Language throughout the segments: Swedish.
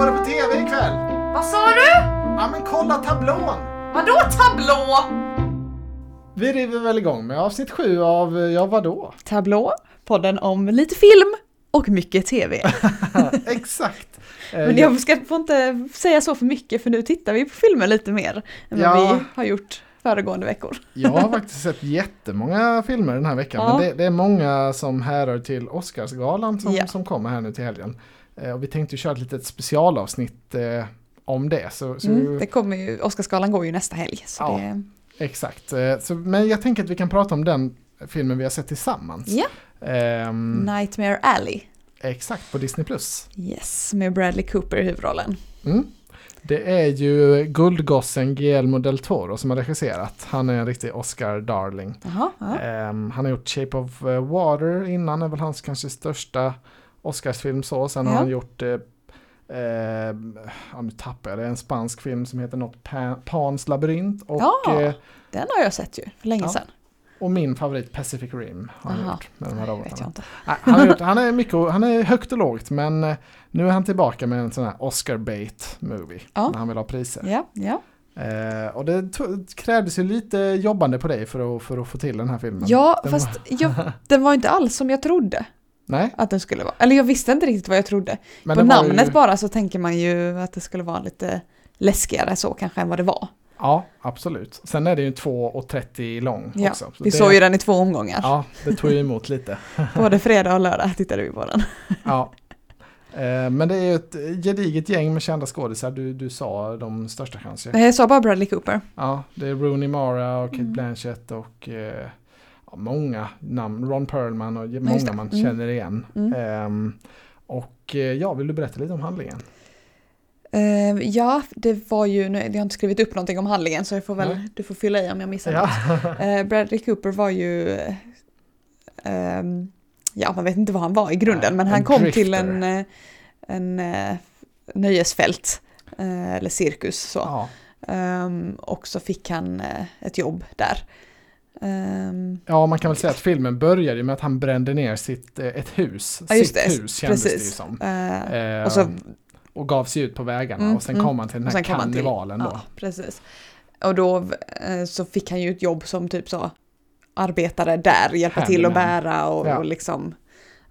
går det på TV ikväll? Vad sa du? Ja men kolla tablån! Vadå tablå? Vi river väl igång med avsnitt sju av, ja vadå? Tablå, podden om lite film och mycket TV. Exakt! Eh, Men jag ska, får inte säga så för mycket för nu tittar vi på filmer lite mer än Ja. vad vi har gjort föregående veckor. Jag har faktiskt sett jättemånga filmer den här veckan. Ja. Men det, det är många som härrör till Oscarsgalan som, Ja. som kommer här nu till helgen. Eh, och vi tänkte köra ett litet specialavsnitt eh, om det. Så, så, Mm, det kommer ju, Oscarsgalan går ju nästa helg. Ja. det, Exakt. Eh, så, men jag tänker att vi kan prata om den filmen vi har sett tillsammans. Ja. Ehm, Nightmare Alley. exakt, på Disney+. Yes, med Bradley Cooper i huvudrollen. Mm. Det är ju guldgossen Guillermo del Toro som har regisserat. Han är en riktig Oscar-darling. Ja. Ehm, han har gjort Shape of Water innan, är väl hans kanske största Oscarsfilm så. Sen har Ja. han gjort, eh, eh, ja nu tappar jag det, en spansk film som heter något Pa- Pans labyrint. Och, Ja. eh, Den har jag sett ju, för länge Ja. sedan. och min favorit Pacific Rim har han Aha. gjort med de här Nej, vet jag robotarna. inte. Nej, Han, har gjort, han, är mycket, han är högt och lågt men eh, nu är han tillbaka med en sån här Oscar bait movie. Ja. När han vill ha priser. Ja, ja. Eh, och det krävdes ju lite jobbande på dig för att, för att få till den här filmen. ja Den fast var- jag, den var inte alls som jag trodde Nej, att den skulle vara. Eller jag visste inte riktigt vad jag trodde. men På namnet ju, bara så tänker man ju att det skulle vara lite läskigare så kanske än vad det var. Ja, absolut. Sen är det ju 2,30 lång Ja, också. Så vi det, såg ju den i två omgångar. Ja, det tog ju emot lite. Både fredag och lördag tittade vi på den. Ja. Eh, men det är ju ett gediget gäng med kända skådisar. Du, du sa de största kanske. Jag sa bara Bradley Cooper. Ja, det är Rooney Mara och Kate Mm. Blanchett och eh, många namn. Ron Perlman och många man Mm. känner igen. Ehm, och eh, ja, vill du berätta lite om handlingen? Eh, ja, det var ju, nu, jag har inte skrivit upp någonting om handlingen så jag får väl, du får fylla i om jag missar Ja. något. Eh, Bradley Cooper var ju, ehm, ja man vet inte vad han var i grunden, men han kom drifter. till en, eh, en nöjesfält, eller cirkus så. ja. Ehm, och så fick han ett jobb där. Ehm, ja, man kan väl säga att filmen började ju med att han brände ner sitt, eh, ett hus. ja, sitt det. hus kändes det ju precis. som. Eh, och så och gav sig ut på vägarna Mm, och sen mm. kom han till den här karnevalen då. Ja, precis. Och då så fick han ju ett jobb som typ så arbetare där, hjälpa till att bära och, Ja. och liksom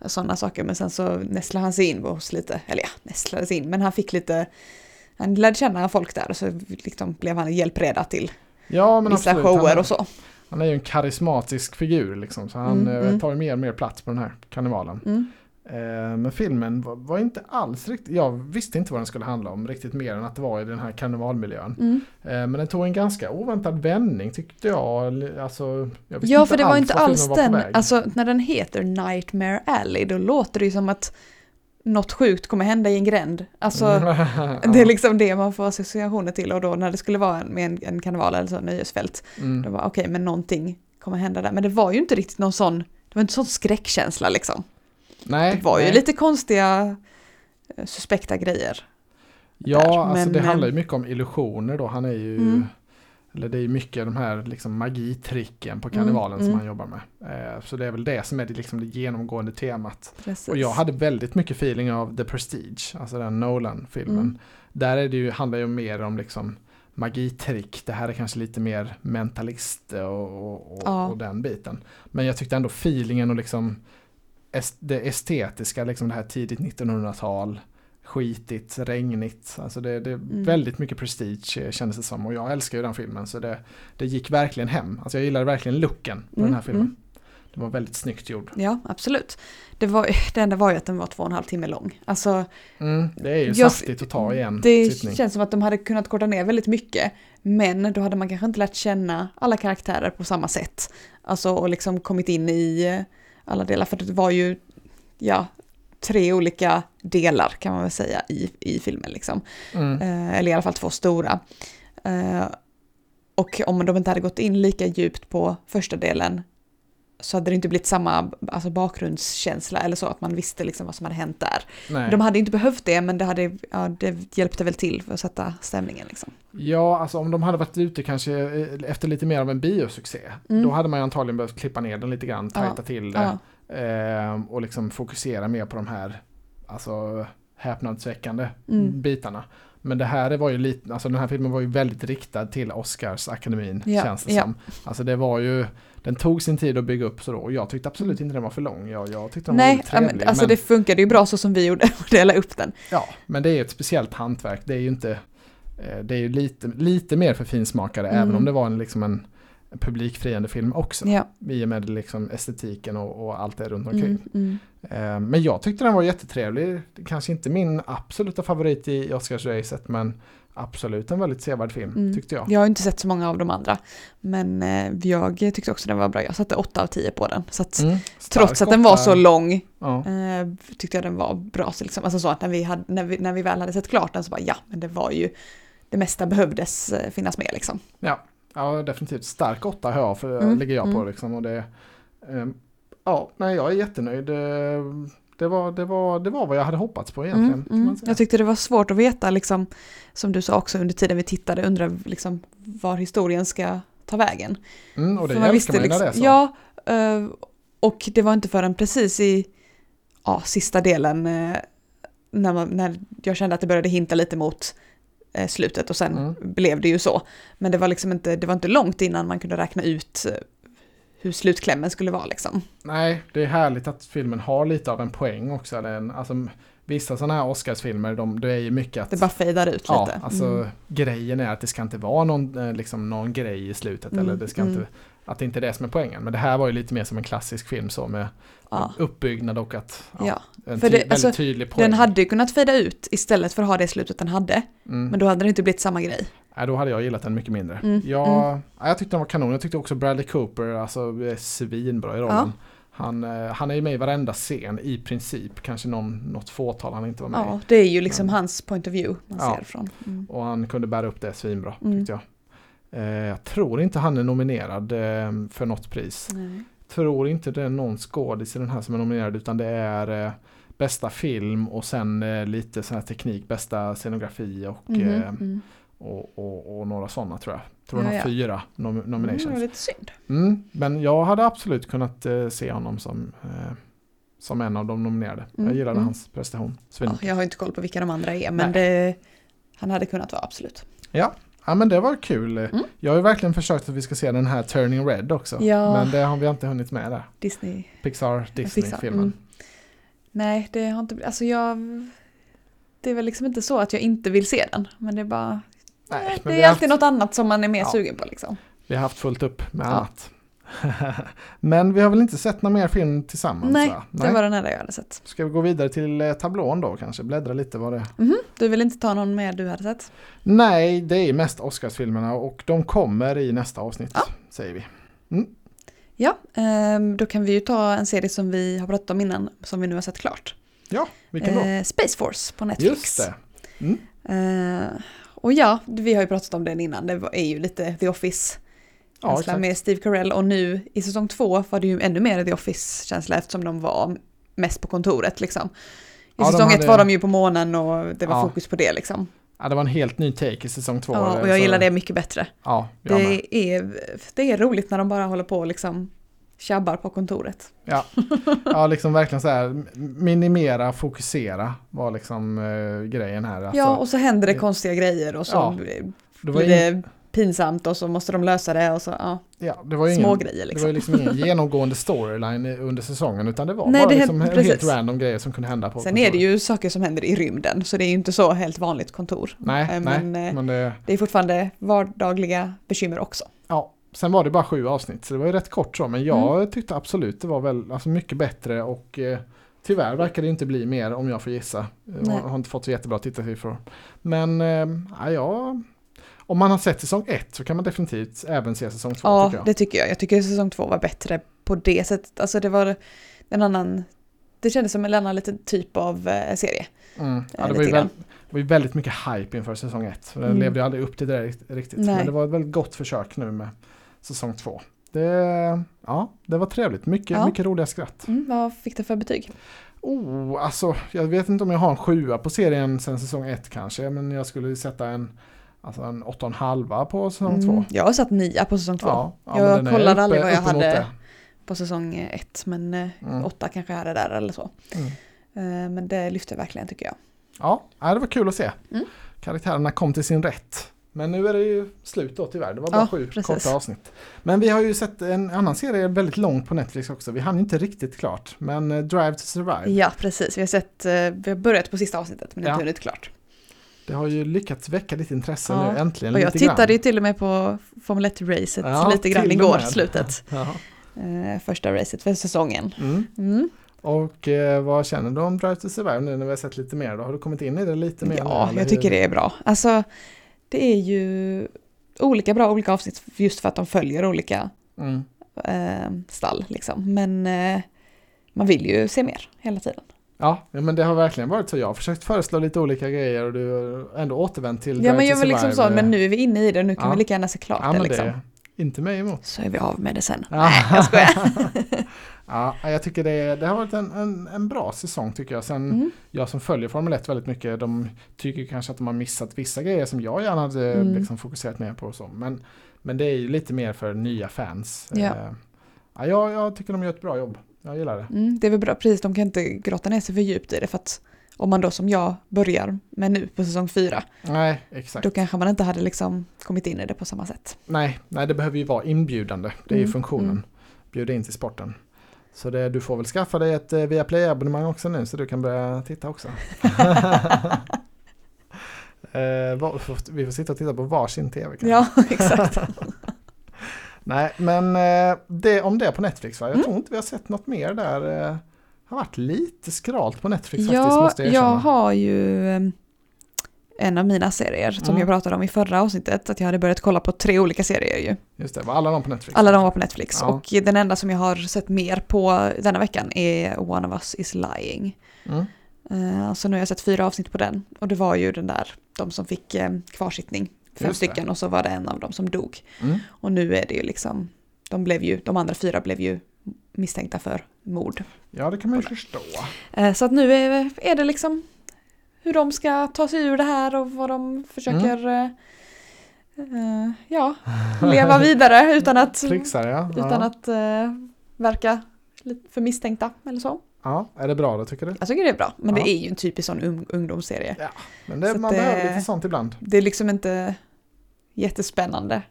sådana saker. Men sen så nästlade han sig in hos lite, eller ja, nästlade sig in, men han fick lite, han lärde känna folk där och så liksom blev han hjälpreda till Ja, men vissa absolut. shower han, och så. Han är ju en karismatisk figur liksom, så han Mm, eh, mm. tar ju mer och mer plats på den här karnevalen. Mm. Eh, men filmen var, var inte alls riktigt, jag visste inte vad den skulle handla om riktigt mer än att det var i den här karnevalmiljön. Mm. Eh, men den tog en ganska oväntad vändning tyckte jag. Alltså, jag Ja, för det var inte alls den, alltså när den heter Nightmare Alley, då låter det ju som att något sjukt kommer hända i en gränd. Alltså, Ja. Det är liksom det man får associationer till och då när det skulle vara med en, en karneval eller så, nöjesfält, mm. då var okej men någonting kommer hända där. Men det var ju inte riktigt någon sån, det var inte sån skräckkänsla liksom. Nej, Det var ju nej. lite konstiga, eh, suspekta grejer. Ja, där, alltså men, det handlar ju mycket om illusioner då. Han är ju, Mm. Eller det är mycket de här liksom magitricken på karnevalen Mm, som mm. han jobbar med. Eh, så det är väl det som är det, liksom det genomgående temat. Precis. Och jag hade väldigt mycket feeling av The Prestige, alltså den Nolan-filmen. Mm. Där är det ju, handlar det ju mer om liksom magitrick. Det här är kanske lite mer mentalist och, och, och, Ja. och den biten. Men jag tyckte ändå feelingen och liksom est- det estetiska, liksom det här tidigt 1900-tal, skitigt, regnigt. Alltså det, det är Mm. väldigt mycket prestige eh, kändes det som. Och jag älskar ju den filmen så det, det gick verkligen hem. Alltså jag gillade verkligen looken på den Mm, här filmen. mm. Det var väldigt snyggt gjord. Ja, absolut. Det, var, det enda var ju att den var två och en halv timme lång. Alltså, Mm, det är ju Jag- saftigt att ta i en det sittning. känns som att de hade kunnat korta ner väldigt mycket. Men då hade man kanske inte lärt känna alla karaktärer på samma sätt. Alltså och liksom kommit in i eh, alla delar. För det var ju, ja, tre olika delar kan man väl säga i, i filmen liksom. Mm. Eh, eller i alla fall två stora. Eh, och om de inte hade gått in lika djupt på första delen så hade det inte blivit samma alltså bakgrundskänsla eller så, att man visste liksom vad som hade hänt där. Nej. De hade inte behövt det, men det, hade, ja, det hjälpte väl till för att sätta stämningen. Liksom. Ja, alltså om de hade varit ute kanske eh, efter lite mer av en biosuccé. Mm. Då hade man antagligen behövt klippa ner den lite grann, tajta Ja, till det. Ja, Eh, och liksom fokusera mer på de här alltså, häpnadsväckande Mm. bitarna. Men det här var ju lite, alltså den här filmen var ju väldigt riktad till Oscarsakademin Ja, känns det ja. som. Alltså det var ju, den tog sin tid att bygga upp så då och jag tyckte absolut inte den var för lång. Jag, jag tyckte den var Nej, men, trevlig. alltså men, det funkade ju bra så som vi gjorde, att dela upp den. Ja, men det är ju ett speciellt hantverk. Det är ju inte, eh, det är ju lite, lite mer för finsmakare Mm. även om det var en, liksom en publikfriande film också. Ja. I och med liksom estetiken och, och allt det runt omkring. Mm, mm. Eh, Men jag tyckte den var jättetrevlig. Kanske inte min absoluta favorit i Oscarsracet men absolut en väldigt sevärd film Mm. tyckte jag. Jag har inte sett så många av de andra, men eh, jag tyckte också den var bra. Jag satte 8 av 10 på den. Så att, Mm. Trots att den var så lång Ja. eh, tyckte jag den var bra. Så liksom, alltså så att när vi, hade, när, vi, när vi väl hade sett klart den så bara ja, men det var ju det mesta behövdes eh, finnas med liksom. Ja. Ja, definitivt. Stark åtta jag, för Mm, ligger jag på mm. liksom. Och det, ehm, ja, nej, jag är jättenöjd. Det var, det, var, det var vad jag hade hoppats på egentligen. Mm, mm. Jag tyckte det var svårt att veta, liksom, som du sa också under tiden vi tittade, undrar liksom, var historien ska ta vägen. Mm, och det För man älskar man när det så. Ja, eh, och det var inte förrän precis i ja, sista delen eh, när, man, när jag kände att det började hinta lite mot slutet och sen Mm. blev det ju så. Men det var liksom inte, det var inte långt innan man kunde räkna ut eh, hur slutklämmen skulle vara liksom. Nej, det är härligt att filmen har lite av en poäng också. Eller en, alltså, vissa sådana här Oscarsfilmer, de, det är ju mycket att... Det bara fejdar ut ja, lite. alltså Mm. grejen är att det ska inte vara någon, eh, liksom, någon grej i slutet. Mm, Eller det ska mm. inte, att det inte är det som är poängen. Men det här var ju lite mer som en klassisk film så med Ja. uppbyggnad och att ja, Ja. en ty- det- väldigt alltså, tydlig poäng. Den hade ju kunnat fejda ut istället för att ha det slutet den hade. mm. Men då hade det inte blivit samma grej. Nej, då hade jag gillat den mycket mindre. Mm, Jag, mm. ja, jag tyckte den var kanon. Jag tyckte också Bradley Cooper, alltså svinbra i rollen. Ja. Han, eh, han är ju med i varenda scen i princip. Kanske någon, något fåtal han inte var med i. Ja, det är ju liksom Men- hans point of view man ser från. Mm. Och han kunde bära upp det svinbra Mm. tyckte jag. Eh, jag tror inte han är nominerad eh, för något pris. Nej. Tror inte det är någon skådis i den här som är nominerad utan det är eh, bästa film och sen lite sån här teknik, bästa scenografi och, eh, mm. och, och, och några sådana tror jag. Tror Ja, ja. fyra nom- Mm, nominations. var lite synd. Mm, men jag hade absolut kunnat se honom som, som en av de nominerade. Mm, Jag gillade mm. hans prestation. Ja, jag har inte koll på vilka de andra är, men det, han hade kunnat vara absolut. Ja. Ja, men det var kul. Mm. Jag har ju verkligen försökt att vi ska se den här Turning Red också. Ja. Men det har vi inte hunnit med där. Disney. Pixar, Disney-filmen. mm. Nej, det har inte blivit, alltså jag... Det är väl liksom inte så att jag inte vill se den, men det är bara... Nej, men det är alltid haft- något annat som man är mer Ja. sugen på liksom. Vi har haft fullt upp med Ja. annat. Men vi har väl inte sett någon mer film tillsammans? Nej, va? det var den enda jag hade sett. Ska vi gå vidare till eh, tablån då kanske? Bläddra lite vad det Mhm, Du vill inte ta någon mer du hade sett? Nej, det är mest Oscarsfilmerna och de kommer i nästa avsnitt, Ja. säger vi. Ja, ehm, då kan vi ju ta en serie som vi har pratat om innan, som vi nu har sett klart. Ja, vilken då? Eh, Space Force på Netflix. Just det. Mm. Eh, och ja, vi har ju pratat om den innan, det är ju lite The Office Ja, exakt. med Steve Carell och nu i säsong två var det ju ännu mer The Office-känsla eftersom de var mest på kontoret liksom. I Ja, säsong ett hade- var de ju på månen och det var Ja. fokus på det liksom. Ja, det var en helt ny take i säsong två. Ja, och så- jag gillar det mycket bättre. Ja, jag med. Det är, det är roligt när de bara håller på och liksom tjabbar på kontoret. Ja. ja, liksom verkligen så här minimera, fokusera var liksom eh, grejen här. Alltså, ja, och så händer det det- konstiga grejer och så Ja, blir det var, det in, pinsamt och så måste de lösa det och så, ja, ja, det var ju små ingen, grejer det var liksom. liksom ingen genomgående storyline under säsongen utan det var Nej, bara det liksom helt precis. random grejer som kunde hända på Sen är det ju saker som händer i rymden så det är ju inte så helt vanligt kontor. Nej, Eh, nej, Men eh, men det, det är fortfarande vardagliga bekymmer också. ja, sen var det bara sju avsnitt så det var ju rätt kort så men jag Mm. tyckte absolut det var väl alltså mycket bättre och eh, tyvärr verkar det inte bli mer om jag får gissa. Jag Nej. har inte fått så jättebra tittarsiffror. Men eh, ja, om man har sett säsong ett så kan man definitivt även se säsong två Ja, tycker jag. det tycker jag. Jag tycker säsong två var bättre på det sättet. Alltså det var en annan, det kändes som en annan liten typ av eh, serie. Mm. Ja, Eh, det, var ju väl, var ju väldigt mycket hype inför säsong ett. Så Den Mm. levde ju aldrig upp till det rikt- riktigt. Nej. Men det var ett väldigt gott försök nu med säsong två. Det, ja, det var trevligt. Mycket, Ja. mycket roliga skratt. Mm, vad fick det för betyg? Oh, alltså, jag vet inte om jag har en sjua på serien sen säsong ett kanske. Men jag skulle sätta en, alltså en åtta och en halva på säsong två. Mm, jag har satt nia på säsong två. Ja, ja, Jag kollade uppe- aldrig vad jag hade. det. På säsong ett, men eh, Mm. åtta kanske jag hade där eller så. Mm. Eh, men det lyfte verkligen tycker jag. Ja, det var kul att se. Mm. Karaktärerna kom till sin rätt. Men nu är det ju slut då tyvärr. Det var bara Ja, sju precis. korta avsnitt. Men vi har ju sett en annan serie väldigt långt på Netflix också. Vi hann inte riktigt klart. Men eh, Drive to Survive. Ja, precis. Vi har, sett, eh, vi har börjat på sista avsnittet men Ja. inte hunnit klart. Det har ju lyckats väcka ditt intresse Ja. nu äntligen. Och jag lite grann. tittade ju till och med på Formel 1-racet Ja, lite grann igår, slutet. Jaha. Eh, första racet för säsongen. Mm. Mm. Och eh, vad känner du om Drive to Survive nu när vi har sett lite mer? Då? Har du kommit in i det lite mer? nu, Ja, eller jag tycker det är bra. Alltså, det är ju olika bra olika avsnitt just för att de följer olika Mm. eh, stall liksom. Men eh, man vill ju se mer hela tiden. Ja, ja, men det har verkligen varit så. Jag har försökt föreslå lite olika grejer och du har ändå återvänt till Ja, men jag vill liksom så, men nu är vi inne i det, nu kan Ja. vi lika gärna se klart ja, det liksom. det inte mig emot. Så är vi av med det sen. Ja. Nej, jag skojar. ja, jag tycker det, det har varit en, en, en bra säsong tycker jag. Sen Mm. jag som följer Formel 1 väldigt mycket, de tycker kanske att de har missat vissa grejer som jag gärna hade Mm. liksom, fokuserat mer på. Och så. Men, men det är ju lite mer för nya fans. Ja. Eh, ja, jag, jag tycker de gör ett bra jobb. Jag gillar det. Mm, det är väl bra, precis, de kan inte grotta ner sig för djupt i det för att om man då som jag börjar med nu på säsong fyra, Nej, exakt. då kanske man inte hade liksom kommit in i det på samma sätt. Nej, nej, det behöver ju vara inbjudande. Det är ju Mm, funktionen. mm. Bjuda in till sporten. Så det, du får väl skaffa dig ett eh, Viaplay-abonnemang också nu så du kan börja titta också. eh, var, vi får sitta och titta på varsin tv kanske. Ja, exakt. Nej, men eh, det om det på Netflix va? Jag Mm. tror inte vi har sett något mer där. Eh, har varit lite skralt på Netflix faktiskt Ja, måste jag jag erkänna. har ju eh, en av mina serier som Mm. jag pratade om i förra avsnittet, att jag hade börjat kolla på tre olika serier ju. Just det, var alla de på Netflix? Alla de var på Netflix Ja. och den enda som jag har sett mer på denna veckan är One of Us is Lying. Mm. Så nu har jag sett fyra avsnitt på den och det var ju den där, de som fick kvarsittning, fem stycken och så var det en av dem som dog. Mm. Och nu är det ju liksom, de blev ju, de andra fyra blev ju misstänkta för mord. Ja, det kan man ju förstå. Eh, Så att nu är, är det liksom hur de ska ta sig ur det här och vad de försöker Mm. eh, ja, leva vidare utan att, Trixar ja. utan ja. att eh, verka för misstänkta eller så. Ja. Är det bra då tycker du? Jag tycker det är bra, men Ja. det är ju en typisk sån ung, ungdomsserie. Men det, man det- behöver lite sånt ibland. Det är liksom inte jättespännande.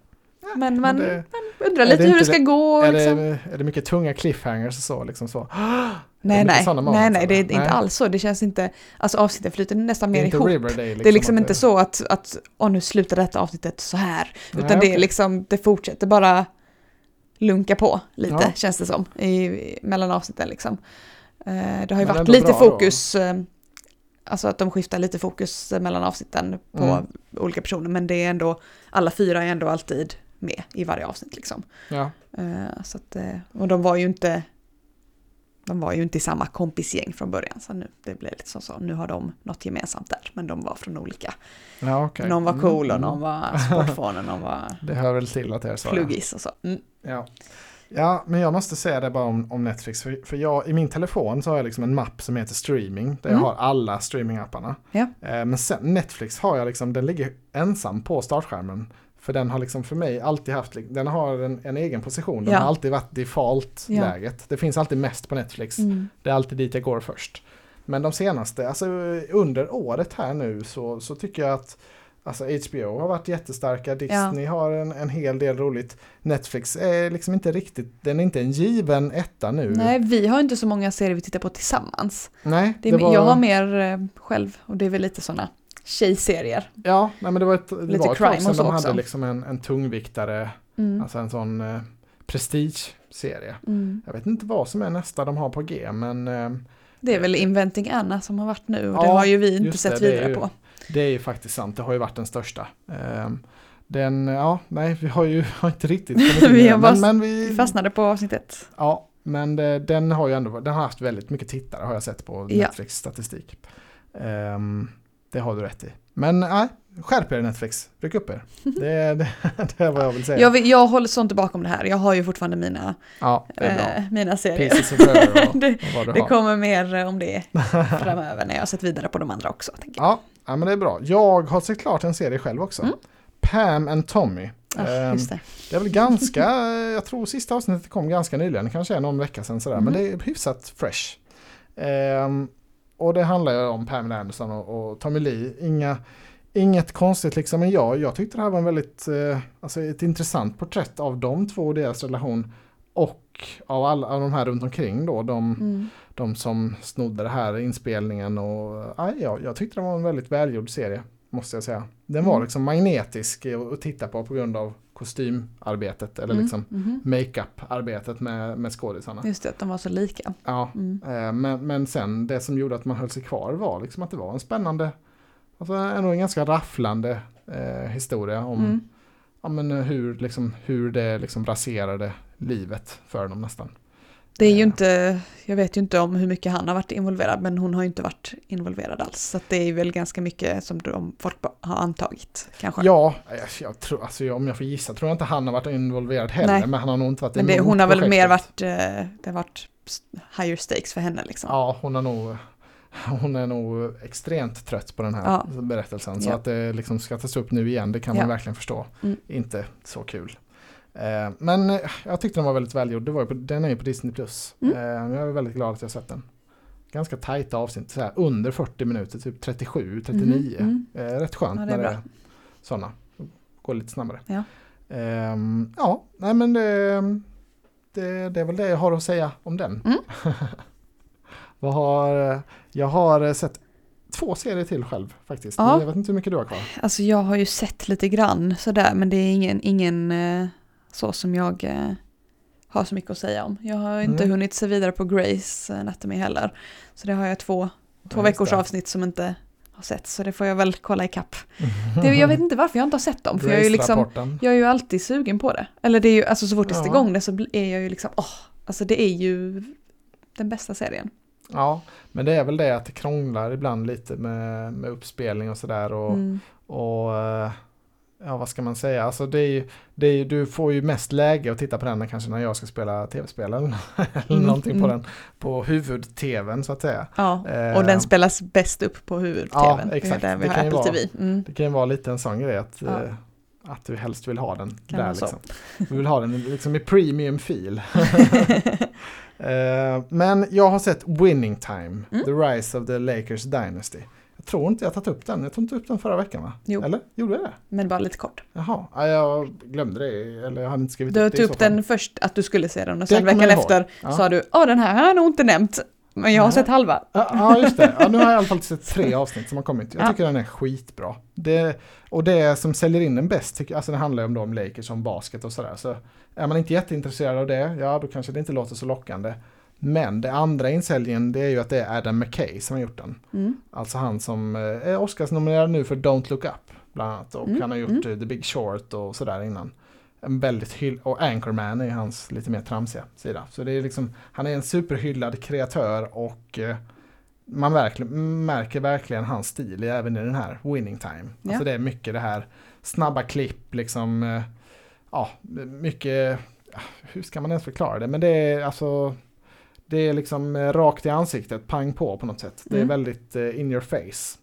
Men Men man det, undrar är lite hur det ska gå. är, Liksom. det, är det mycket tunga cliffhangers och så? Liksom så. nej, nej, nej, nej, det är inte Nej. alls så. Det känns inte, alltså avsnitten flyter nästan mer ihop. Riverdale. det är liksom att inte så att, att åh, nu slutar detta avsnittet så här. Nej, Utan det är okej. liksom, det fortsätter bara lunka på lite, Ja. känns det som, i, i, mellan avsnitten liksom. Eh, det har ju Men varit lite bra då. fokus, eh, alltså att de skiftar lite fokus mellan avsnitten på Mm. olika personer, men det är ändå, alla fyra är ändå alltid med i varje avsnitt liksom. Ja. Eh, så att, eh, och de var ju inte de var ju inte i samma kompisgäng från början, så nu, det blev lite som så, nu har de något gemensamt där, men de var från olika. Ja, okej. Någon var Mm, cool och mm. någon var sportfån och någon var Det hör väl till att det är så. pluggis och så. Mm. Ja. Ja, men jag måste säga det bara om, om Netflix. För, för jag, i min telefon så har jag liksom en mapp som heter streaming. Där Mm. jag har alla streamingapparna. Ja. Eh, men sen Netflix har jag liksom, den ligger ensam på startskärmen. För den har liksom för mig alltid haft, den har en, en egen position. Den Ja. har alltid varit default-läget. Ja. Det finns alltid mest på Netflix. Mm. Det är alltid dit jag går först. Men de senaste, alltså under året här nu så, så tycker jag att Alltså HBO har varit jättestarka, Disney har en, en hel del roligt. Netflix är liksom inte riktigt, den är inte en given etta nu. Nej, vi har inte så många serier vi tittar på tillsammans. Nej, Det det var, Jag har mer eh, själv och det är väl lite sådana tjejserier. Ja, nej, men det var ett, det Lite var ett crime tag sedan de också. hade liksom en, en tungviktare, Mm. alltså en sån eh, prestige-serie. Mm. Jag vet inte vad som är nästa de har på G, men eh, Det är väl Inventing Anna som har varit nu och Ja, det har ju vi inte sett det vidare på. Det är ju faktiskt sant, det har ju varit den största. Ehm, Den, ja, nej, vi har ju har inte riktigt Vi har men, men vi, fastnade på avsnittet. Ja, men det, den har ju ändå, den har haft väldigt mycket tittare har jag sett på Ja. Netflix statistik. Ehm, det har du rätt i. Men nej, skärp er Netflix, ryck upp er. Det, det, det är vad jag vill säga. Jag, vill, jag håller sånt bakom det här. Jag har ju fortfarande mina, ja, eh, mina serier. Och, det, och det kommer mer eh, om det framöver när jag har sett vidare på de andra också. Ja, ja, men det är bra. Jag har sett klart en serie själv också. Mm. Pam and Tommy. Just det. Det är väl ganska, jag tror sista avsnittet kom ganska nyligen, kanske är någon vecka sedan sådär, Mm. men det är hyfsat fresh. Ehm, och det handlar ju om Pamela Anderson och, och Tommy Lee. Inga, inget konstigt liksom, men jag, jag tyckte det här var en väldigt, eh, alltså ett intressant porträtt av de två och deras relation. Och av alla av de här runt omkring då, de, Mm. De som snodde det här inspelningen och ja, jag, jag tyckte det var en väldigt välgjord serie. Måste jag säga. Den var Mm. liksom magnetisk att titta på på grund av kostymarbetet eller Mm, liksom mhm. makeup-arbetet med, med skådisarna. Just det, att de var så lika. Ja, Mm. eh, men, men sen det som gjorde att man höll sig kvar var liksom att det var en spännande, alltså ändå en ganska rafflande eh, historia om Mm. ja, men hur, liksom, hur det liksom raserade livet för dem nästan. Det är ju Eh. inte, jag vet ju inte om hur mycket han har varit involverad, men hon har ju inte varit involverad alls. Så det är väl ganska mycket som de folk har antagit, kanske. Ja, jag, tror, alltså, om jag får gissa tror jag inte han har varit involverad heller, Nej. men han har nog inte varit men det, hon har väl mer varit, eh, det har varit higher stakes för henne liksom. Ja, hon har nog hon är nog extremt trött på den här Ja. berättelsen. Så Ja. att det liksom ska tas upp nu igen, det kan Ja. man verkligen förstå. Mm. Inte så kul. Eh, men eh, jag tyckte den var väldigt välgjord. Det var på, den är ju på Disney+. Plus. Mm. Eh, jag är väldigt glad att jag sett den. Ganska tajta avsnitt, så här, under 40 minuter, typ 37, 39. Mhm, Eh, rätt skönt Ja, det är när det är sådana. Går lite snabbare. Ja. Ehm, ja, nej men det, det, det är väl det jag har att säga om den. Mm. Vad har, jag har sett två serier till själv faktiskt. Ja. Jag vet inte hur mycket du har kvar. Alltså jag har ju sett lite grann sådär, men det är ingen, ingen eh, så som jag eh, har så mycket att säga om. Jag har inte Nej. hunnit se vidare på Grace Anatomy heller. Så det har jag två, två Ja, veckors det. avsnitt som inte har sett, så det får jag väl kolla ikapp. Det, jag vet inte varför jag inte har sett dem, för jag är ju liksom, jag är ju alltid sugen på det. Eller det är ju, alltså så fort sätter Ja. igång det så är jag ju liksom, åh, alltså det är ju den bästa serien. Ja, men det är väl det att det krånglar ibland lite med, med uppspelning och sådär. Och, Mm. och eh, ja, vad ska man säga? Alltså det är, ju- det är, ju- du får ju mest läge att titta på den kanske när jag ska spela tv-spel eller, Mm, någonting på mm. den. På huvud-tvn så att säga. Ja, Eh, och den spelas bäst upp på huvud-tvn. Ja, exakt. Det Det kan ju vara-. Mm. Det kan ju vara lite en sån grej att, Ja. eh, att du helst vill ha den Kan där. Liksom. Du vill ha den liksom i premium fil. Eh, men jag har sett Winning Time, Mm. The Rise of the Lakers Dynasty. Tror inte jag tagit upp den, jag tog inte upp den förra veckan va? Jo. Eller? Gjorde jag det? Men bara lite kort. Jaha, ja, jag glömde det, eller jag hade inte skrivit Du upp det i tog upp den först att du skulle se den och sen veckan efter Ja. sa du åh den här har jag nog inte nämnt. Men jag har Nej. sett halva. Ja, Ja, just det. Ja, nu har jag i alla fall sett tre avsnitt som har kommit. Jag Ja. tycker den är skitbra. Det, och det som säljer in den bäst, tycker, alltså det handlar ju om de Lakers, om basket och sådär. Så är man inte jätteintresserad av det, ja då kanske det inte låter så lockande. Men det andra insäljningen, det är ju att det är Adam McKay som har gjort den. Mm. Alltså han som eh, är Oscarsnominerad nu för Don't Look Up, bland annat. Och Mm, han har gjort mm. The Big Short och sådär innan. En väldigt hyll och Anchorman är hans lite mer tramsiga sida. Så det är liksom, han är en superhyllad kreatör och eh, man verkligen, märker verkligen hans stil även i den här Winning Time. Ja. Alltså det är mycket det här snabba klipp, liksom, ja, mycket, ja, hur ska man ens förklara det? Men det är alltså, det är liksom eh, rakt i ansiktet, pang på på något sätt. Det är Mm. väldigt eh, in your face.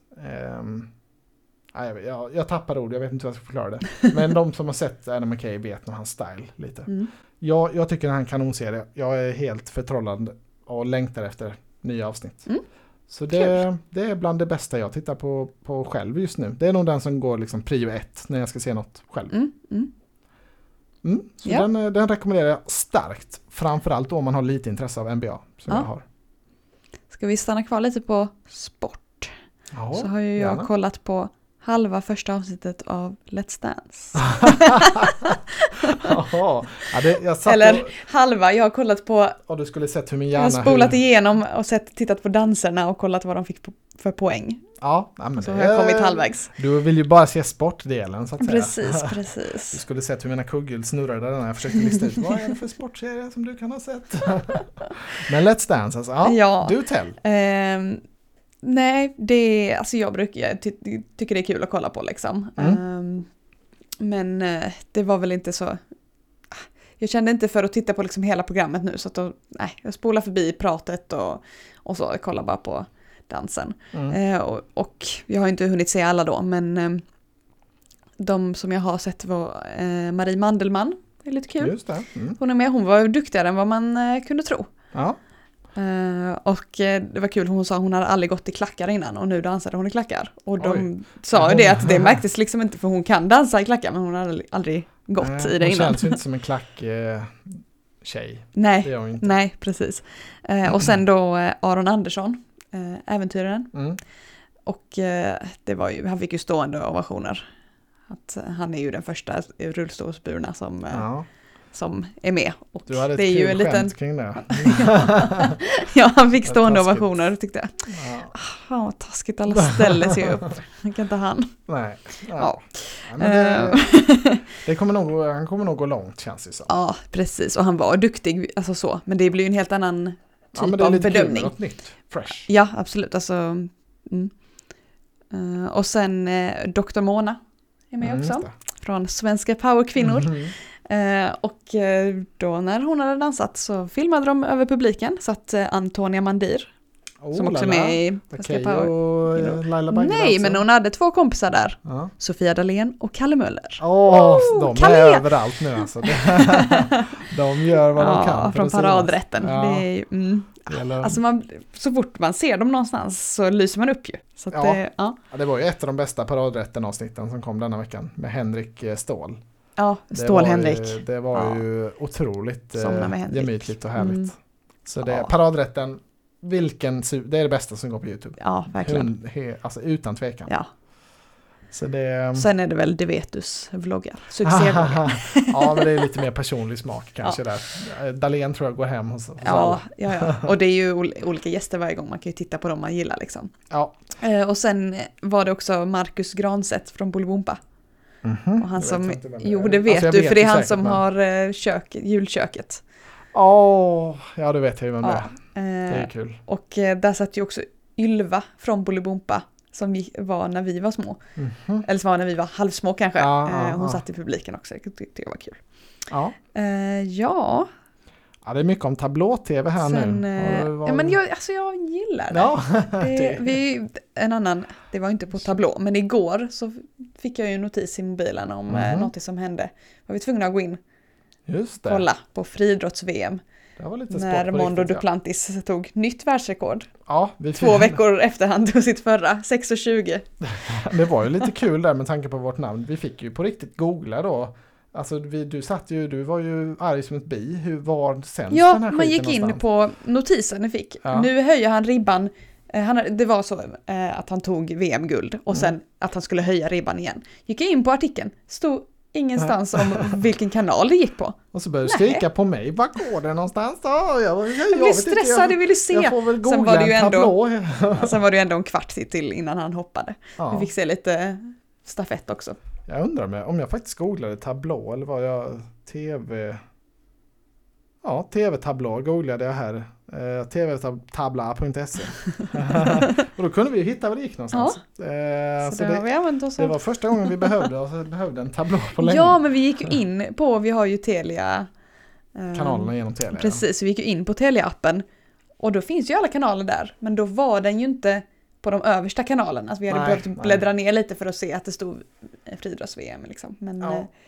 Ja, jag, jag, jag tappar ord, jag vet inte hur jag ska förklara det. Men de som har sett Adam McKay vet nog hans style lite. Mm. Jag, jag tycker här är en kanonserie. Jag är helt förtrollad och längtar efter nya avsnitt. Mm. Så det, det är bland det bästa jag tittar på, på själv just nu. Det är nog den som går liksom prio ett när jag ska se något själv. Mm. Mm. Mm, så Ja. den, eh, den rekommenderar jag starkt. Framförallt om man har lite intresse av NBA. Som Ja. jag har. Ska vi stanna kvar lite på sport? Ja, Så har ju jag gärna. kollat på halva första avsnittet av Let's Dance. Jaha. ja, det, jag satt Eller och, halva, jag har kollat på, och du skulle sett hur min jag hjärna... har spolat hur, igenom och sett, tittat på danserna och kollat vad de fick på, för poäng. Ja, ja, men Så det har jag kommit halvvägs. Du vill ju bara se sportdelen så att säga. Precis, Du precis. skulle sett hur mina kugghjul snurrade när jag försökte lista ut vad är det för sportserie som du kan ha sett. Men Let's Dance alltså, ja, Ja. du tell. Ehm, nej, det alltså jag brukar, jag ty, tycker det är kul att kolla på liksom. Mm. Ehm, men eh, det var väl inte så, jag kände inte för att titta på liksom hela programmet nu så att då, nej, jag spolar förbi pratet och, och så, kollar bara på dansen. Mm. Eh, och, och jag har inte hunnit se alla då, men eh, de som jag har sett var eh, Marie Mandelmann, det är lite kul. Mm. Hon är med, hon var duktigare än vad man eh, kunde tro. Ja. Uh, och uh, det var kul, hon sa att hon hade aldrig gått i klackar innan och nu dansade hon i klackar. Och de Oj. sa ju det att det märktes liksom inte för hon kan dansa i klackar men hon hade aldrig gått uh, i det innan. Hon känns ju inte som en klack tjej. Nej, nej precis. och sen då Aron Andersson, äventyraren. Mm. Och det var ju, han fick ju stående ovationer. Att han är ju den första rullstolsburna som ja som är med. Och du hade ett det är kul ju en liten... kring det. ja, han fick stående ovationer tyckte jag. Ja. Ah, vad taskigt, alla ställer sig upp. Det kan inte han. Nej. Ja. ja. det, eh. det, kommer nog, han kommer nog gå långt känns det som. Ja, precis. Och han var duktig, alltså så. Men det blir ju en helt annan typ ja, men det är lite bedömning. Kul, något nytt, fresh. Ja, absolut. Alltså, mm. uh, och sen uh, Dr. Mona är med mm, också. Från Svenska Powerkvinnor. Mm. Eh, och eh, då när hon hade dansat så filmade de över publiken så att eh, Antonia Mandir Oh, som också är med i Okej, okay, och Laila Bagge Nej, alltså. men hon hade två kompisar där. Ja. Sofia Dalén och Kalle Möller. Åh, oh, de Kalle. är överallt nu alltså. de gör vad ja, de kan. från paradrätten. Ja. Det är, mm. Alltså man, så fort man ser dem någonstans så lyser man upp ju. Så ja. Det, ja. det var ju ett av de bästa paradrätten avsnitten som kom denna veckan med Henrik Ståhl. Ja, Stål-Henrik. Det var ja. ju otroligt eh, gemytligt och härligt. Mm. Så det, ja. paradrätten, vilken, det är det bästa som går på YouTube. Ja, verkligen. Hund, he, alltså utan tvekan. Ja. Så det, Sen är det väl Devetus vloggar, succévloggar. ja, men det är lite mer personlig smak kanske ja. där. Dahlén tror jag går hem hos, hos ja, ja, ja, och det är ju olika gäster varje gång, man kan ju titta på dem man gillar liksom. Ja. Eh, och sen var det också Marcus Granstedt från Bolibompa. Mm -hmm. Och han som, jo det vet alltså, du, för det är han säkert, som men... har uh, kök, julköket. Åh, oh, ja det vet jag ju vem ja, det är. Det är kul. Och uh, där satt ju också Ylva från Bolibompa som var när vi var små. Mm -hmm. Eller som var när vi var halvsmå kanske. Ja, uh, hon ja. satt i publiken också, det tyckte jag var kul. Ja. ja, Ja, det är mycket om tablå-tv här Sen, nu. Eh, var... Ja, men jag, alltså jag gillar det. Ja, det, vi, en annan, det var inte på tablå, men igår så fick jag ju en notis i mobilen om mm något som hände. Var vi tvungna att gå in Just det. kolla på friidrotts-VM. När Mondo riktigt, Duplantis ja. tog nytt världsrekord. Ja, vi Två veckor efter han tog sitt förra, 6.20. det var ju lite kul där med tanke på vårt namn. Vi fick ju på riktigt googla då Alltså vi, du satt ju, du var ju arg som ett bi. Hur var sänds ja, den här man gick in på notisen ni fick. Ja. Nu höjer han ribban. Eh, han, det var så eh, att han tog VM-guld och mm. sen att han skulle höja ribban igen. Gick jag in på artikeln, stod ingenstans om vilken kanal det gick på. Och så började du skrika på mig, var går det någonstans då? Jag, jag, jag, blev stressad, jag, jag ville se. Jag får väl googla sen var det ju ändå, Sen var det ju ändå en kvart till innan han hoppade. Ja. Vi fick se lite stafett också. Jag undrar om jag faktiskt googlade tablå eller var jag tv... Ja, tv-tablå googlade jag här. Eh, tvtabla.se. och då kunde vi hitta var det gick någonstans. Ja. Eh, så, så, det, det, det var första gången vi behövde, behövde en tablå på länge. Ja, men vi gick ju in på, vi har ju Telia. Eh, Kanalerna genom Telia. Precis, vi gick ju in på Telia-appen. Och då finns ju alla kanaler där, men då var den ju inte på de översta kanalerna. Alltså vi hade nej, behövt bläddra nej. ner lite för att se att det stod friidrotts-VM. Liksom. Men,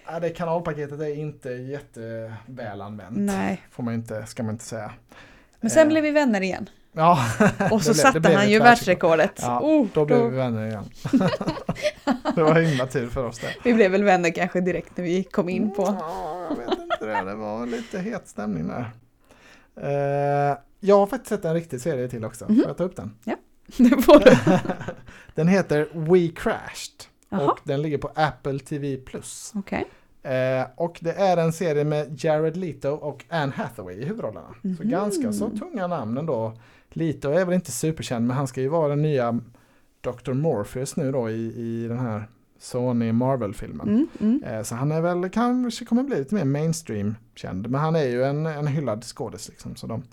ja, det kanalpaketet är inte jätteväl använt. Nej. Får man inte, ska man inte säga. Men sen eh. blev vi vänner igen. Ja, och så blev, satte han ju världsrekordet. Ja, oh, då blev då... vi vänner igen. det var himla tur för oss det. Vi blev väl vänner kanske direkt när vi kom in på. Ja, jag vet inte det. Det var lite het stämning där. Uh, jag har faktiskt sett en riktig serie till också. Mm -hmm. Får jag ta upp den? Ja. Det får du. den heter We Crashed. Aha. Och den ligger på Apple TV+. Okay. Eh, och det är en serie med Jared Leto och Anne Hathaway i huvudrollerna. Mm. Så mhm. ganska så tunga namn ändå. Leto är väl inte superkänd men han ska ju vara den nya Dr. Morpheus nu då i, i den här Sony Marvel-filmen. Mm, mm. Eh, så han är väl kanske kommer bli lite mer mainstream-känd. Men han är ju en, en hyllad skådis liksom. Så de,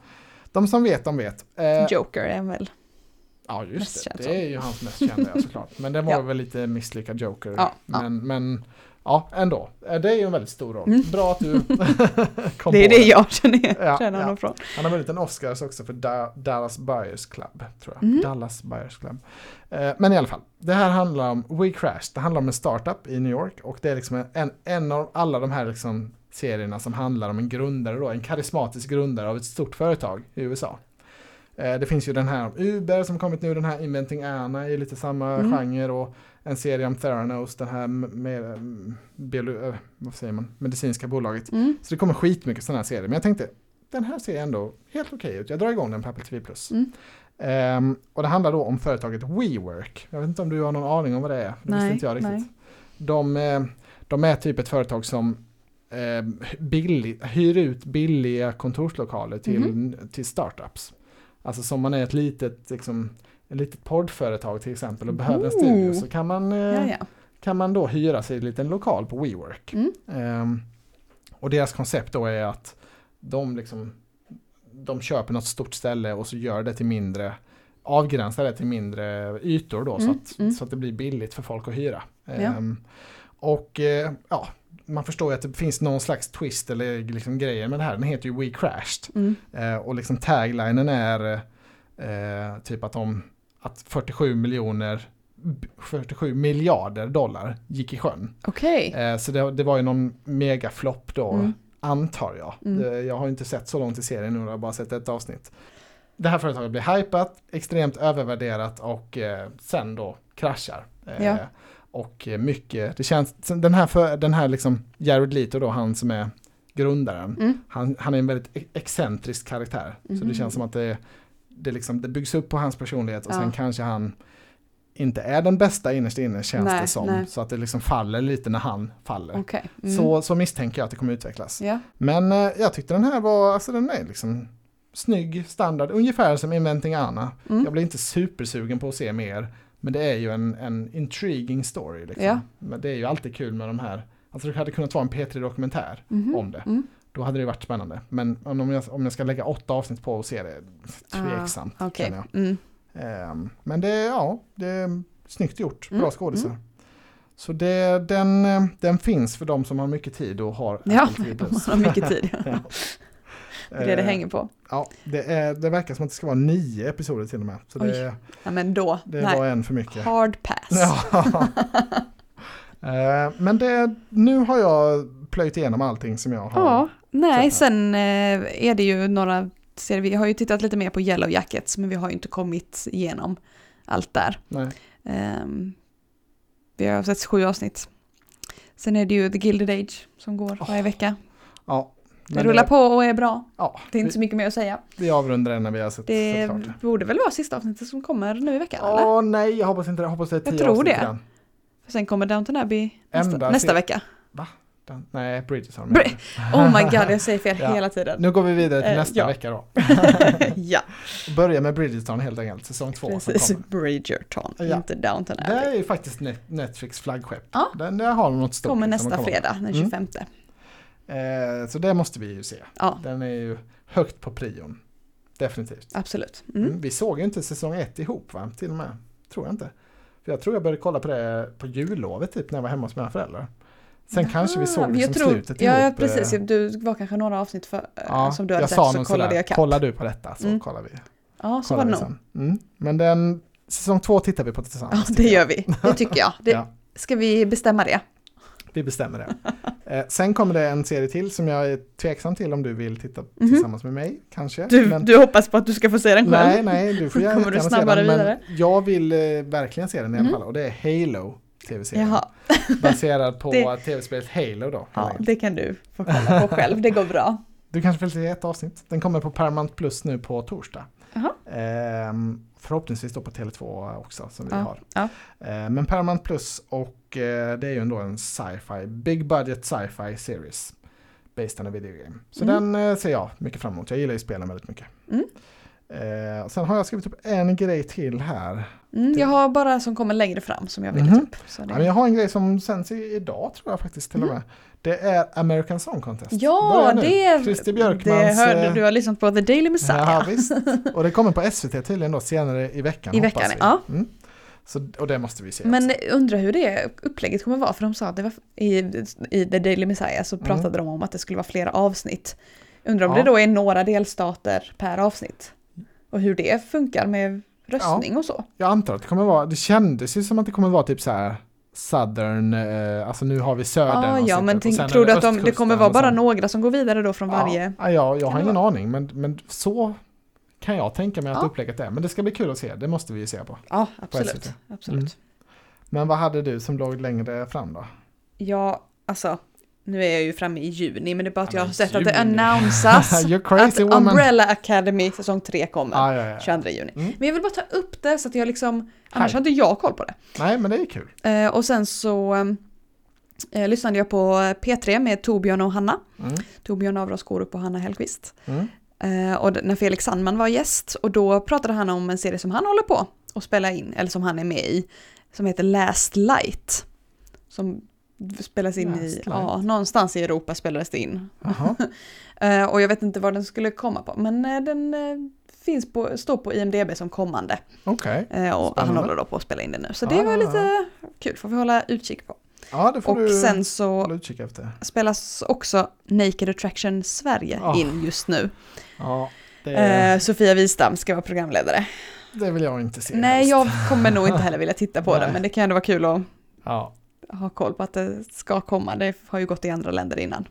de som vet, de vet. Eh, Joker är väl Ja just det, det är ju hans mest kända såklart. Men det var ja. väl lite misslyckad Joker. Ja, men, ja. men ja, ändå. Eh, det är ju en väldigt stor roll. Mm. Bra att du kom Det är det jag känner, ja, känner honom från. Han har vunnit en Oscars också för da Dallas Buyers Club. Tror jag. Mm. Dallas Buyers Club. Eh, men i alla fall, det här handlar om We Crash. Det handlar om en startup i New York och det är liksom en, en av alla de här liksom serierna som handlar om en grundare då, en karismatisk grundare av ett stort företag i USA. Eh, det finns ju den här om Uber som kommit nu, den här Inventing Anna i lite samma Mm. genre och en serie om Theranos, den här med, mm, biolo- eh, vad säger man, medicinska bolaget. Mm. Så det kommer skitmycket sådana här serier. Men jag tänkte, den här ser ändå helt okej ut. Jag drar igång den på Apple TV+. Mm. Ehm, och det handlar då om företaget WeWork. Jag vet inte om du har någon aning om vad det är. Det Nej, visste inte jag riktigt. nej. De, eh, de är typ ett företag som eh, billig, hyr ut billiga kontorslokaler till, Mhm. till startups. Alltså som man är ett litet, liksom, ett litet poddföretag till exempel och behöver en Oh. studio så kan man, eh, Ja, ja. kan man då hyra sig en liten lokal på WeWork. Mm. Ehm, och deras koncept då är att de liksom de köper något stort ställe och så gör det till mindre avgränsar det till mindre ytor då så, Mm, att, mm. så att det blir billigt för folk att hyra. Ja. Ehm, och eh, ja, man förstår ju att det finns någon slags twist eller liksom grejer med det här. Den heter ju We Crashed. Mm. Eh, och liksom taglinen är eh, typ att de att 47 miljoner 47 miljarder dollar gick i sjön. Okej. Eh, så det, det var ju någon megaflopp då, Mm. antar jag. Mm. Eh, jag har inte sett så långt i serien nu, jag har bara sett ett avsnitt. Det här företaget blir hypat, extremt övervärderat och eh, sen då kraschar. Eh, Ja. Och eh, mycket, det känns, den här, för, den här liksom Jared Leto då, han som är grundaren, Mm. han, han är en väldigt e- excentrisk karaktär. Så det Mhm. känns som att det, det, liksom, det byggs upp på hans personlighet och Ja. sen kanske han inte är den bästa innerst inne känns Nej, det som. nej. Så att det liksom faller lite när han faller. Okej. Mm. Så, så misstänker jag att det kommer utvecklas. Ja. Men eh, jag tyckte den här var, alltså den är liksom snygg, standard, ungefär som Inventing Anna. Mm. Jag blir inte supersugen på att se mer. Men det är ju en, en intriguing story. Liksom. Ja. Men det är ju alltid kul med de här. Alltså det hade kunnat vara en P3-dokumentär Mhm. om det. Mm. Då hade det varit spännande. Men om jag, om jag ska lägga åtta avsnitt på och se det, tveksamt Ah, känner jag. Mm. Ehm, men det, ja, det är snyggt gjort, Mm, bra skådisar. Så det, den, eh, den finns för de som har mycket tid och har Ja, Apple TV+. har mycket tid. Ja. Det är det det Eh, på. på. Ja, det, är, det verkar som att det ska vara nio episoder till och med. Så det, Ja, men då, det nej. var en för mycket. Hard pass. Ja. Eh, men det, nu har jag plöjt igenom allting som jag har. Ja, nej, sen eh, är det ju några serier, vi har ju tittat lite mer på Yellow Jackets, men vi har ju inte kommit igenom allt där. Nej. Ehm, vi har sett sju avsnitt. Sen är det ju The Gilded Age som går varje vecka. Ja, Det men rullar på och är bra. Ja, Det är inte vi, så mycket mer att säga. vi avrundar den när vi har sett, Det sett klart det. borde väl vara sista avsnittet som kommer nu i veckan eller? Åh nej, jag hoppas inte det. Jag hoppas det är Jag tio tror avsnitt det. För sen kommer Downton Abbey nästa, nästa vecka. Den- Nej, Bridgerton. Bri- Oh my god, jag säger fel Ja. hela tiden. Nu går vi vidare till Eh, nästa ja. vecka då. ja, Börja med Bridgerton helt enkelt, säsong två som precis. kommer. Bridgerton, Ja. inte Downton Det Abbey. är ju faktiskt Net- Netflix flaggskepp. Ja. Den där har något stort. Kommer liksom nästa fredag, den Mm. 25. Eh, så det måste vi ju se. Ja, Den är ju högt på prion. Definitivt. absolut. Mm. Mm. Vi såg ju inte säsong ett ihop va? Till och med. Tror jag inte. För jag tror jag började kolla på det på jullovet typ när jag var hemma hos mina föräldrar. Sen kanske vi såg liksom tror, slutet Ja, ihop. precis. eh, Du var kanske några avsnitt för, eh, Ja, som du hade jag sett, sa så kollade jag kapp. kollar du på detta så Mm. kollar vi. Ja, så kollar var det nog. Mm. Men den, säsong två tittar vi på tillsammans. Ja, det gör vi. Det tycker jag. Det, Ja. Ska vi bestämma det? Vi bestämmer det. eh, sen kommer det en serie till som jag är tveksam till om du vill titta Mhm. tillsammans med mig kanske. Du, Men- du hoppas på att du ska få se den själv? nej, nej, du får gärna Kommer du gärna se snabbare den, men vidare? Jag vill eh, verkligen se den i alla Mhm. fall och det är Halo tv-serien. Baserad på Det- tv-spelet Halo då. ja, det kan du få kolla på själv. Det går bra. Du kanske vill se ett avsnitt. Den kommer på Paramount Plus nu på torsdag. Ehm, förhoppningsvis då på Tele2 också som vi Ja, har. ja. Ehm, men Paramount Plus och eh, det är ju ändå en sci-fi, big budget sci-fi series. Based on a video game. Så Mm. den eh, ser jag mycket fram emot. Jag gillar ju spelen väldigt mycket. Mm. Eh, sen har jag skrivit upp en grej till här. Mm, jag har bara som kommer längre fram som jag vill Mhm. ta upp. Ja, det... men jag har en grej som sänds i- idag tror jag faktiskt till och med. Det är American Song Contest. Mm. Ja, det, Christer det Björkmans... hörde eh, du. har lyssnat på The Daily Messiah. Ja, visst. Och det kommer på SVT tydligen då senare i veckan. I veckan, vi. ja. Mm. Så, och det måste vi se. Men också. undrar hur det upplägget kommer vara, för de sa att det var i, i The Daily Messiah så Mm. pratade de om att det skulle vara flera avsnitt. Undrar om Ja. det då är några delstater per avsnitt? Och hur det funkar med röstning och så. Jag antar att det kommer vara, det kändes ju som att det kommer vara typ så här Southern, eh, alltså nu har vi södern. Ah, ja, men tänk, tror du att de, det kommer vara bara några som går vidare då från varje? Ja, ja, jag Kan har ingen vara? aning, men, men så kan jag tänka mig att Ja. upplägget är. Men det ska bli kul att se, det måste vi ju se på. Ja, absolut. absolut. Mm. Men vad hade du som låg längre fram då? Ja, alltså, nu är jag ju framme i juni, men det är bara att Ja, jag har sett att det annonsas att woman! Umbrella Academy säsong 3 kommer Ah, ja, ja. 22 juni. Mm. Men jag vill bara ta upp det så att jag liksom, annars Här. har inte jag koll på det. Nej, men det är kul. Eh, och sen så eh, lyssnade jag på P3 med Torbjörn och Hanna. Mm. Torbjörn Avras Skorup och Hanna Hellqvist. Mm. Eh, och när Felix Sandman var gäst och då pratade han om en serie som han håller på att spela in, eller som han är med i, som heter Last Light. Som spelas in Last i, Light. ja, någonstans i Europa spelades det in. Eh, och jag vet inte var den skulle komma på, men eh, den eh, finns på, står på IMDB som kommande. Okej. Eh, och han Spännande. håller då på att spela in det nu. Så Ah, det var ja, lite kul, får vi hålla utkik på. Ja, det får Och du sen så spelas också Naked Attraction Sverige Ah. in just nu. Ja, Eh, Sofia Wistam ska vara programledare. det vill jag inte se Nej, helst. jag kommer nog inte heller vilja titta på det, Nej. men det kan ändå vara kul att Ja. Ha koll på att det ska komma. Det har ju gått i andra länder innan.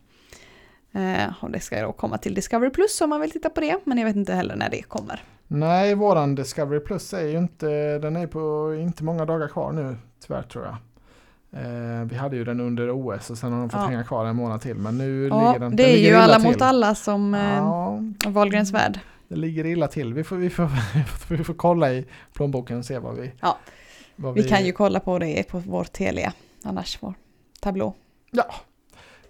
Eh, och det ska ju då komma till Discovery Plus om man vill titta på det, men jag vet inte heller när det kommer. Nej, våran Discovery Plus är ju inte, den är på inte många dagar kvar nu, tyvärr tror jag. Eh, vi hade ju den under OS och sen har de fått Ja. hänga kvar en månad till. Men nu Ja, ligger den det den är ju alla till. mot alla som eh, Ja, Wahlgrens värld. det ligger illa till. Vi får, vi får, vi får kolla i plånboken och se vad vi... Ja. vad Vi kan ju kolla på det på vår Telia, annars vår tablå. Ja,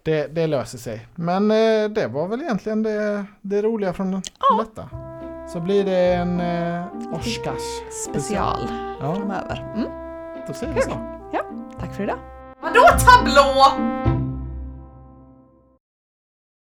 det, det löser sig. Men eh, det var väl egentligen det, det roliga från Ja. detta. Så blir det en eh, Oscars Special Ja, framöver. Mm, då säger vi så. tack för idag. Vadå tablå?